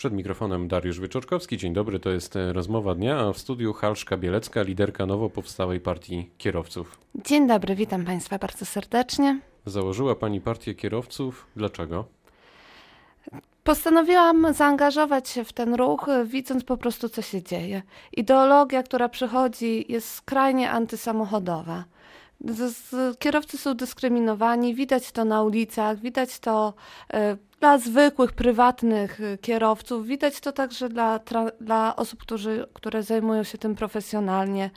Przed mikrofonem Dariusz Wyczorkowski. Dzień dobry, to jest e, rozmowa dnia, a w studiu Halszka Bielecka, liderka nowo powstałej partii kierowców. Dzień dobry, witam Państwa bardzo serdecznie. Założyła Pani partię kierowców. Dlaczego? Postanowiłam zaangażować się w ten ruch, widząc po prostu, co się dzieje. Ideologia, która przychodzi, jest skrajnie antysamochodowa. Kierowcy są dyskryminowani, widać to na ulicach, widać to y, dla zwykłych, prywatnych y, kierowców, widać to także dla, dla osób, którzy, które zajmują się tym profesjonalnie.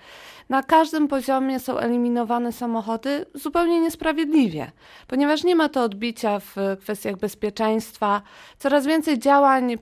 Na każdym poziomie są eliminowane samochody zupełnie niesprawiedliwie, ponieważ nie ma to odbicia w kwestiach bezpieczeństwa. Coraz więcej działań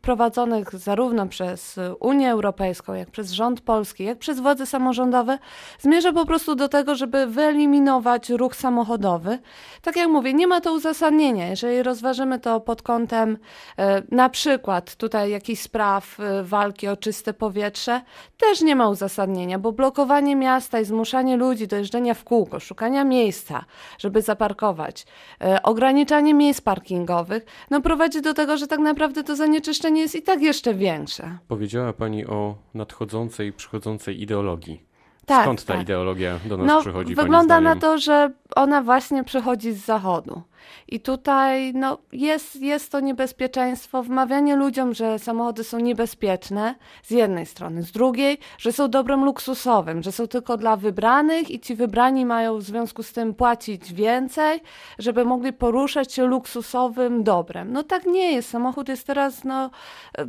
prowadzonych zarówno przez Unię Europejską, jak przez rząd polski, jak przez władze samorządowe zmierza po prostu do tego, żeby wyeliminować ruch samochodowy. Tak jak mówię, nie ma to uzasadnienia. Jeżeli rozważymy to pod kątem e, na przykład tutaj jakichś spraw e, walki o czyste powietrze, też nie ma uzasadnienia, bo blokowanie miasta i zmuszanie ludzi do jeżdżenia w kółko, szukania miejsca, żeby zaparkować, e, ograniczanie miejsc parkingowych, no prowadzi do tego, że tak naprawdę to zanieczyszczenie jest i tak jeszcze większe. Powiedziała Pani o nadchodzącej, przychodzącej ideologii. Tak, Skąd ta tak. ideologia do nas no, przychodzi? Wygląda na to, że ona właśnie przychodzi z zachodu. I tutaj no, jest, jest to niebezpieczeństwo, wmawianie ludziom, że samochody są niebezpieczne z jednej strony, z drugiej, że są dobrem luksusowym, że są tylko dla wybranych i ci wybrani mają w związku z tym płacić więcej, żeby mogli poruszać się luksusowym dobrem. No tak nie jest. Samochód jest teraz no, e,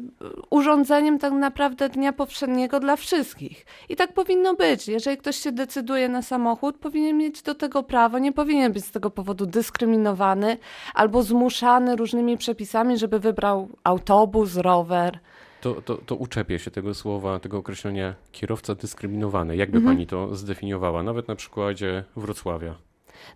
urządzeniem tak naprawdę dnia powszedniego dla wszystkich. I tak powinno być. Jeżeli ktoś się decyduje na samochód, powinien mieć do tego prawo, nie powinien być z tego powodu dyskryminowany albo zmuszany różnymi przepisami, żeby wybrał autobus, rower. To, to, to uczepię się tego słowa, tego określenia kierowca dyskryminowany. Jakby mhm. pani to zdefiniowała, nawet na przykładzie Wrocławia?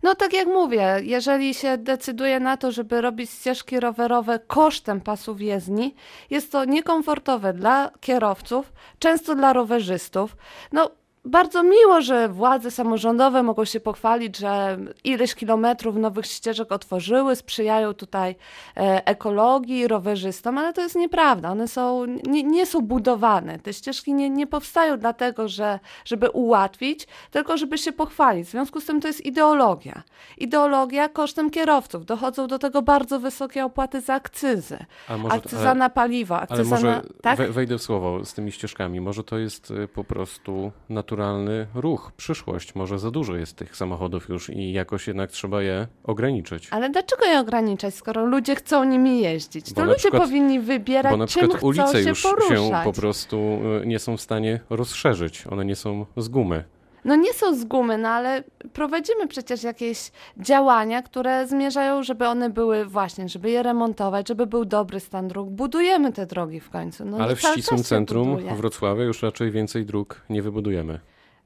No tak jak mówię, jeżeli się decyduje na to, żeby robić ścieżki rowerowe kosztem pasów jezdni, jest to niekomfortowe dla kierowców, często dla rowerzystów. No bardzo miło, że władze samorządowe mogą się pochwalić, że ileś kilometrów nowych ścieżek otworzyły, sprzyjają tutaj e, ekologii, rowerzystom, ale to jest nieprawda. One są, nie, nie są budowane. Te ścieżki nie, nie powstają dlatego, że, żeby ułatwić, tylko żeby się pochwalić. W związku z tym to jest ideologia. Ideologia kosztem kierowców. Dochodzą do tego bardzo wysokie opłaty za akcyzy. Może, akcyza ale, na paliwo, akcyza ale może na... Tak? Wejdę w słowo z tymi ścieżkami. Może to jest e, po prostu naturalne naturalny ruch, przyszłość. Może za dużo jest tych samochodów już i jakoś jednak trzeba je ograniczyć. Ale dlaczego je ograniczać, skoro ludzie chcą nimi jeździć? To ludzie przykład, powinni wybierać, bo na czym chcą ulice się już poruszać. się po prostu y, nie są w stanie rozszerzyć. One nie są z gumy. No nie są z gumy, no ale prowadzimy przecież jakieś działania, które zmierzają, żeby one były właśnie, żeby je remontować, żeby był dobry stan dróg. Budujemy te drogi w końcu. No, ale w ścisłym centrum Wrocławia już raczej więcej dróg nie wybudujemy.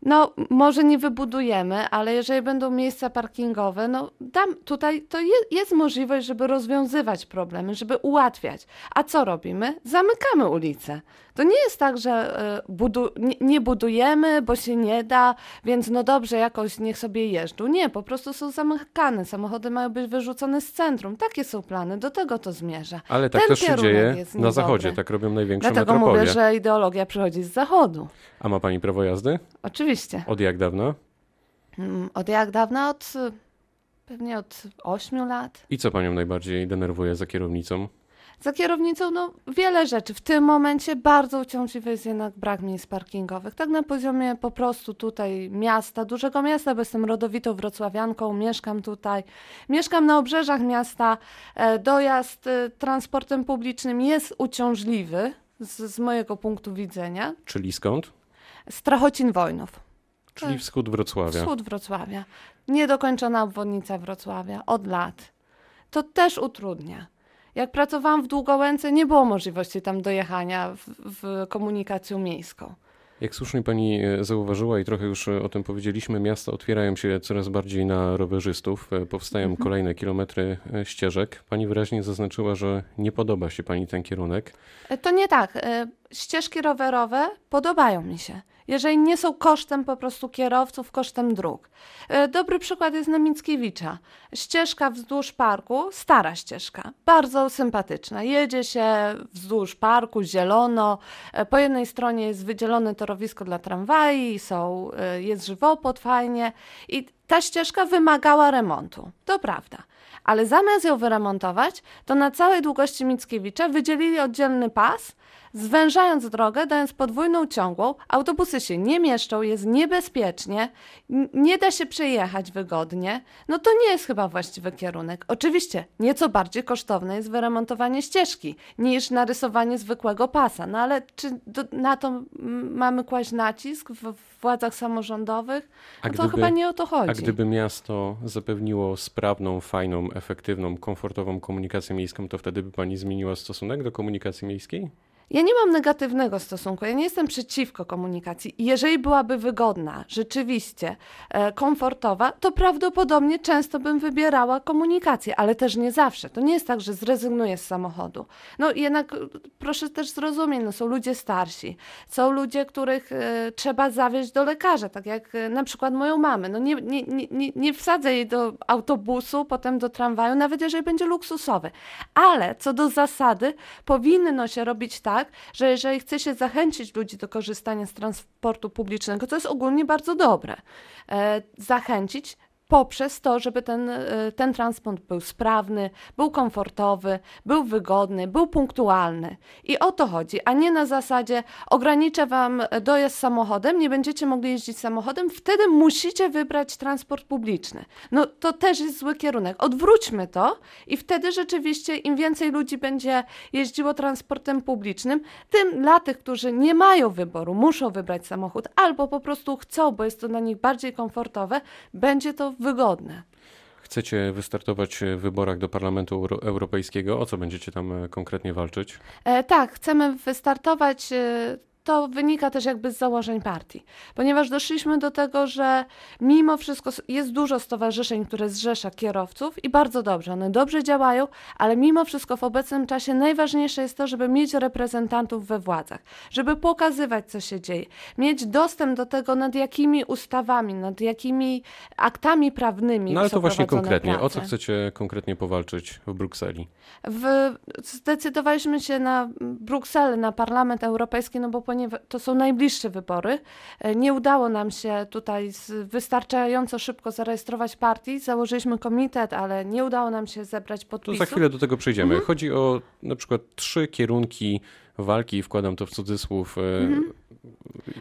No, może nie wybudujemy, ale jeżeli będą miejsca parkingowe, no tam, tutaj to je, jest możliwość, żeby rozwiązywać problemy, żeby ułatwiać. A co robimy? Zamykamy ulice. To nie jest tak, że e, budu nie, nie, budujemy, bo się nie da, więc no dobrze, jakoś niech sobie jeżdżą. Nie, po prostu są zamykane. Samochody mają być wyrzucone z centrum. Takie są plany, do tego to zmierza. Ale tak Ten też się dzieje na zachodzie, tak robią największe Dlatego metropolie. mówię, że ideologia przychodzi z zachodu. A ma pani prawo jazdy? Oczywiście. Od jak dawna? Mm, od jak dawna? Od pewnie od 8 lat. I co panią najbardziej denerwuje za kierownicą? Za kierownicą no, wiele rzeczy. W tym momencie bardzo uciążliwy jest jednak brak miejsc parkingowych. Tak na poziomie po prostu tutaj miasta, dużego miasta, bo jestem rodowitą wrocławianką, mieszkam tutaj. Mieszkam na obrzeżach miasta. E, dojazd e, transportem publicznym jest uciążliwy z, z mojego punktu widzenia. Czyli skąd? Strachocin Wojnów. Czyli wschód Wrocławia. Wschód Wrocławia. Niedokończona obwodnica Wrocławia od lat. To też utrudnia. Jak pracowałam w Długołęce, nie było możliwości tam dojechania w, w komunikacją miejską. Jak słusznie pani e, zauważyła i trochę już e, o tym powiedzieliśmy, miasta otwierają się coraz bardziej na rowerzystów, e, powstają mhm. kolejne kilometry ścieżek. Pani wyraźnie zaznaczyła, że nie podoba się pani ten kierunek. To nie tak. Ścieżki rowerowe podobają mi się. jeżeli nie są kosztem po prostu kierowców, kosztem dróg. Dobry przykład jest na Mickiewicza. Ścieżka wzdłuż parku, stara ścieżka, bardzo sympatyczna. Jedzie się wzdłuż parku, zielono. Po jednej stronie jest wydzielone torowisko dla tramwaji, są, e, jest żywopłot fajnie i ta ścieżka wymagała remontu. To prawda ale zamiast ją wyremontować, to na całej długości Mickiewicza wydzielili oddzielny pas, zwężając drogę, dając podwójną ciągłą. Autobusy się nie mieszczą, jest niebezpiecznie, nie da się przejechać wygodnie. No to nie jest chyba właściwy kierunek. Oczywiście nieco bardziej kosztowne jest wyremontowanie ścieżki niż narysowanie zwykłego pasa. No ale czy do, na to mamy kłaść nacisk w władzach samorządowych? No to chyba nie o to chodzi. A gdyby miasto zapewniło sprawną, fajną, efektywną, komfortową komunikację miejską, to wtedy by pani zmieniła stosunek do komunikacji miejskiej? Ja nie mam negatywnego stosunku, ja nie jestem przeciwko komunikacji. Jeżeli byłaby wygodna, rzeczywiście e, komfortowa, to prawdopodobnie często bym wybierała komunikację, ale też nie zawsze. To nie jest tak, że zrezygnuję z samochodu. No jednak e, proszę też zrozumieć, no, są ludzie starsi, są ludzie, których e, trzeba zawieźć do lekarza, tak jak e, na przykład moją mamę. No nie, nie, nie, nie wsadzę jej do autobusu, potem do tramwaju, nawet jeżeli będzie luksusowy. Ale co do zasady, powinno się robić tak, tak, że jeżeli chce się zachęcić ludzi do korzystania z transportu publicznego, to jest ogólnie bardzo dobre, e, zachęcić, poprzez to, żeby ten, e, ten transport był sprawny, był komfortowy, był wygodny, był punktualny. I o to chodzi, a nie na zasadzie ograniczę wam dojazd samochodem, nie będziecie mogli jeździć samochodem, wtedy musicie wybrać transport publiczny. No to też jest zły kierunek. Odwróćmy to i wtedy rzeczywiście im więcej ludzi będzie jeździło transportem publicznym, tym dla tych, którzy nie mają wyboru, muszą wybrać samochód albo po prostu chcą, bo jest to dla nich bardziej komfortowe, będzie to wygodne. Chcecie wystartować w wyborach do Parlamentu Europejskiego. O co będziecie tam e, konkretnie walczyć? E, tak, chcemy wystartować. E, to wynika też jakby z założeń partii, ponieważ doszliśmy do tego, że mimo wszystko jest dużo stowarzyszeń, które zrzesza kierowców i bardzo dobrze, one dobrze działają, ale mimo wszystko w obecnym czasie najważniejsze jest to, żeby mieć reprezentantów we władzach, żeby pokazywać, co się dzieje, mieć dostęp do tego, nad jakimi ustawami, nad jakimi aktami prawnymi. No ale to właśnie konkretnie, prace. o co chcecie konkretnie powalczyć w Brukseli? W, zdecydowaliśmy się na Brukselę, na Parlament Europejski, no bo ponieważ to są najbliższe wybory. E, nie udało nam się tutaj wystarczająco szybko zarejestrować partii. Założyliśmy komitet, ale nie udało nam się zebrać podpisów. To za chwilę do tego przejdziemy. Mhm. Chodzi o na przykład trzy kierunki walki, wkładam to w cudzysłów, e, mhm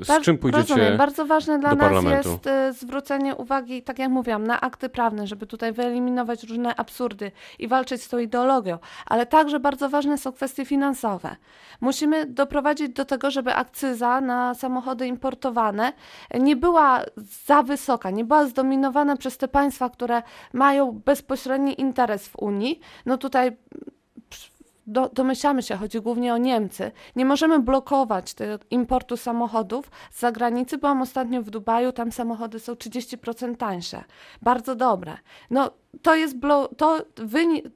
z Bar czym pójdziecie rozumiem. Bardzo ważne dla nas parlamentu. jest y, zwrócenie uwagi, tak jak mówiłam, na akty prawne, żeby tutaj wyeliminować różne absurdy i walczyć z tą ideologią, ale także bardzo ważne są kwestie finansowe. Musimy doprowadzić do tego, żeby akcyza na samochody importowane nie była za wysoka, nie była zdominowana przez te państwa, które mają bezpośredni interes w Unii. No tutaj do, domyślamy się, chodzi głównie o Niemcy. Nie możemy blokować importu samochodów z zagranicy. Byłam ostatnio w Dubaju, tam samochody są 30% tańsze. Bardzo dobre. No, to jest to,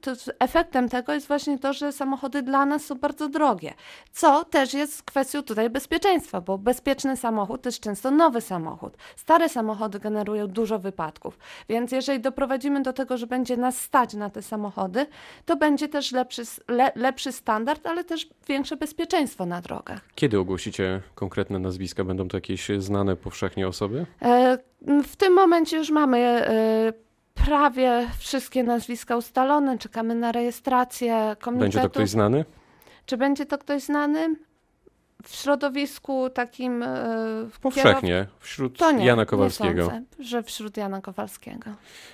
to efektem tego jest właśnie to, że samochody dla nas są bardzo drogie, co też jest kwestią tutaj bezpieczeństwa, bo bezpieczny samochód to jest często nowy samochód. Stare samochody generują dużo wypadków, więc jeżeli doprowadzimy do tego, że będzie nas stać na te samochody, to będzie też lepszy, le, lepszy standard, ale też większe bezpieczeństwo na drogach. Kiedy ogłosicie konkretne nazwiska? Będą to jakieś znane powszechnie osoby? E, w tym momencie już mamy e, prawie wszystkie nazwiska ustalone, czekamy na rejestrację komitetu. Będzie to ktoś znany? Czy będzie to ktoś znany? W środowisku takim e, powszechnie, wśród nie, Jana Kowalskiego. Nie sądzę, że wśród Jana Kowalskiego.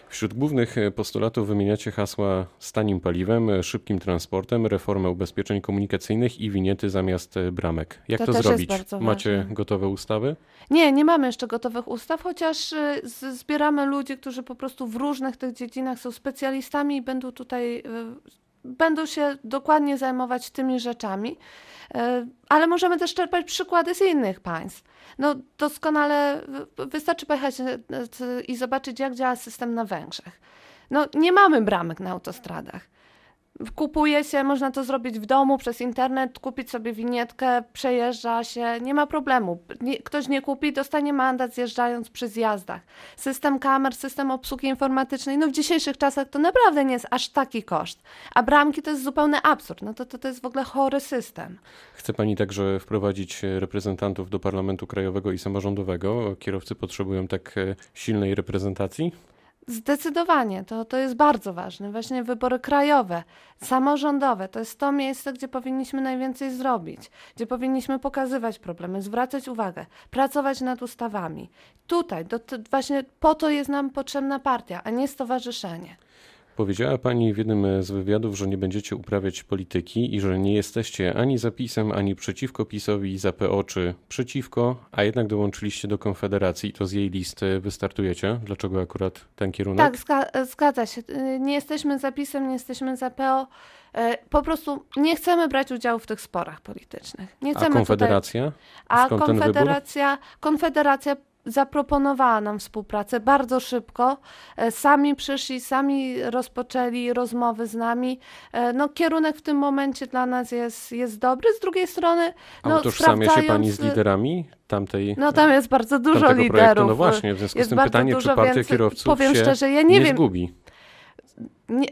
Wśród głównych e, postulatów wymieniacie hasła z tanim paliwem, e, szybkim transportem, reformę ubezpieczeń komunikacyjnych i winiety zamiast bramek. Jak to, to zrobić? Macie ważne. gotowe ustawy? Nie, nie mamy jeszcze gotowych ustaw, chociaż zbieramy ludzi, którzy po prostu w różnych tych dziedzinach są specjalistami i będą tutaj będą się dokładnie zajmować tymi rzeczami, e, ale możemy też czerpać przykłady z innych państw. No doskonale wystarczy pojechać e, i zobaczyć, jak działa system na Węgrzech. No nie mamy bramek na autostradach. Kupuje się, można to zrobić w domu, przez internet, kupić sobie winietkę, przejeżdża się, nie ma problemu. Nie, ktoś nie kupi, dostanie mandat zjeżdżając przy zjazdach. System kamer, system obsługi informatycznej, no w dzisiejszych czasach to naprawdę nie jest aż taki koszt. A bramki to jest zupełny absurd, no to, to, to jest w ogóle chory system. Chce Pani także wprowadzić reprezentantów do Parlamentu Krajowego i Samorządowego. Kierowcy potrzebują tak e, silnej reprezentacji? Zdecydowanie, to, to jest bardzo ważne. Właśnie wybory krajowe, samorządowe to jest to miejsce, gdzie powinniśmy najwięcej zrobić, gdzie powinniśmy pokazywać problemy, zwracać uwagę, pracować nad ustawami. Tutaj, do, właśnie po to jest nam potrzebna partia, a nie stowarzyszenie. Powiedziała Pani w jednym z wywiadów, że nie będziecie uprawiać polityki i że nie jesteście ani za PiSem, ani przeciwko PiSowi, za PO czy przeciwko, a jednak dołączyliście do Konfederacji, to z jej listy wystartujecie. Dlaczego akurat ten kierunek? Tak, zga zgadza się. Nie jesteśmy za PiSem, nie jesteśmy za PO. E, po prostu nie chcemy brać udziału w tych sporach politycznych. Nie chcemy a Konfederacja? Tutaj... A Skąd Konfederacja, Konfederacja zaproponowała nam współpracę bardzo szybko. E, sami przyszli, sami rozpoczęli rozmowy z nami. E, no, kierunek w tym momencie dla nas jest, jest dobry. Z drugiej strony, no, A utożsamia się pani z liderami tamtej No tam jest bardzo dużo liderów. Projektu. No właśnie, w związku z tym pytanie, czy partia kierowców powiem się szczerze, ja nie, nie wiem, zgubi? Nie,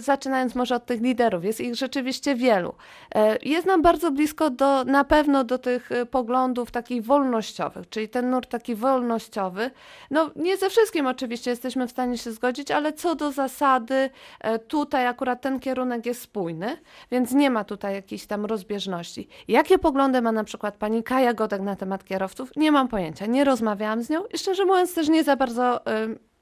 zaczynając może od tych liderów, jest ich rzeczywiście wielu. E, jest nam bardzo blisko do, na pewno do tych e, poglądów takich wolnościowych, czyli ten nurt taki wolnościowy. No nie ze wszystkim oczywiście jesteśmy w stanie się zgodzić, ale co do zasady, e, tutaj akurat ten kierunek jest spójny, więc nie ma tutaj jakiejś tam rozbieżności. Jakie poglądy ma na przykład pani Kaja Godek na temat kierowców? Nie mam pojęcia, nie rozmawiałam z nią i szczerze mówiąc też nie za bardzo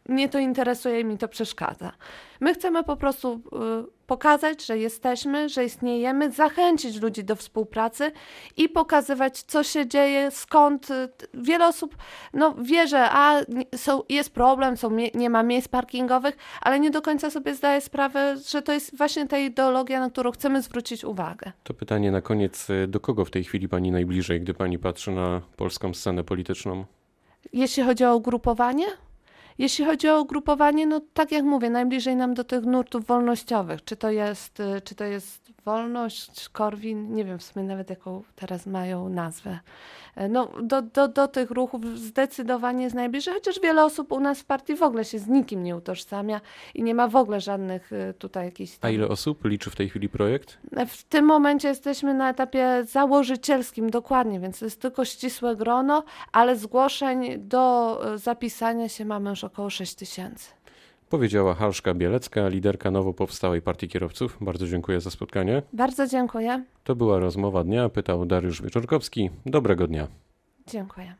mnie to interesuje i mi to przeszkadza. My chcemy po prostu y, pokazać, że jesteśmy, że istniejemy, zachęcić ludzi do współpracy i pokazywać, co się dzieje, skąd. Y, wiele osób no, wie, że a, są, jest problem, są, nie ma miejsc parkingowych, ale nie do końca sobie zdaje sprawę, że to jest właśnie ta ideologia, na którą chcemy zwrócić uwagę. To pytanie na koniec. Do kogo w tej chwili pani najbliżej, gdy pani patrzy na polską scenę polityczną? Jeśli chodzi o ugrupowanie? Jeśli chodzi o ugrupowanie, no tak jak mówię, najbliżej nam do tych nurtów wolnościowych. Czy to jest, y, czy to jest wolność, Korwin, nie wiem w sumie nawet jaką teraz mają nazwę. E, no, do, do, do tych ruchów zdecydowanie jest najbliżej, chociaż wiele osób u nas w partii w ogóle się z nikim nie utożsamia i nie ma w ogóle żadnych y, tutaj jakichś... Tam... A ile osób liczy w tej chwili projekt? E, w tym momencie jesteśmy na etapie założycielskim dokładnie, więc to jest tylko ścisłe grono, ale zgłoszeń do y, zapisania się mamy już około 6 tysięcy. Powiedziała Halszka Bielecka, liderka nowo powstałej Partii Kierowców. Bardzo dziękuję za spotkanie. Bardzo dziękuję. To była rozmowa dnia, pytał Dariusz Wieczorkowski. Dobrego dnia. Dziękuję.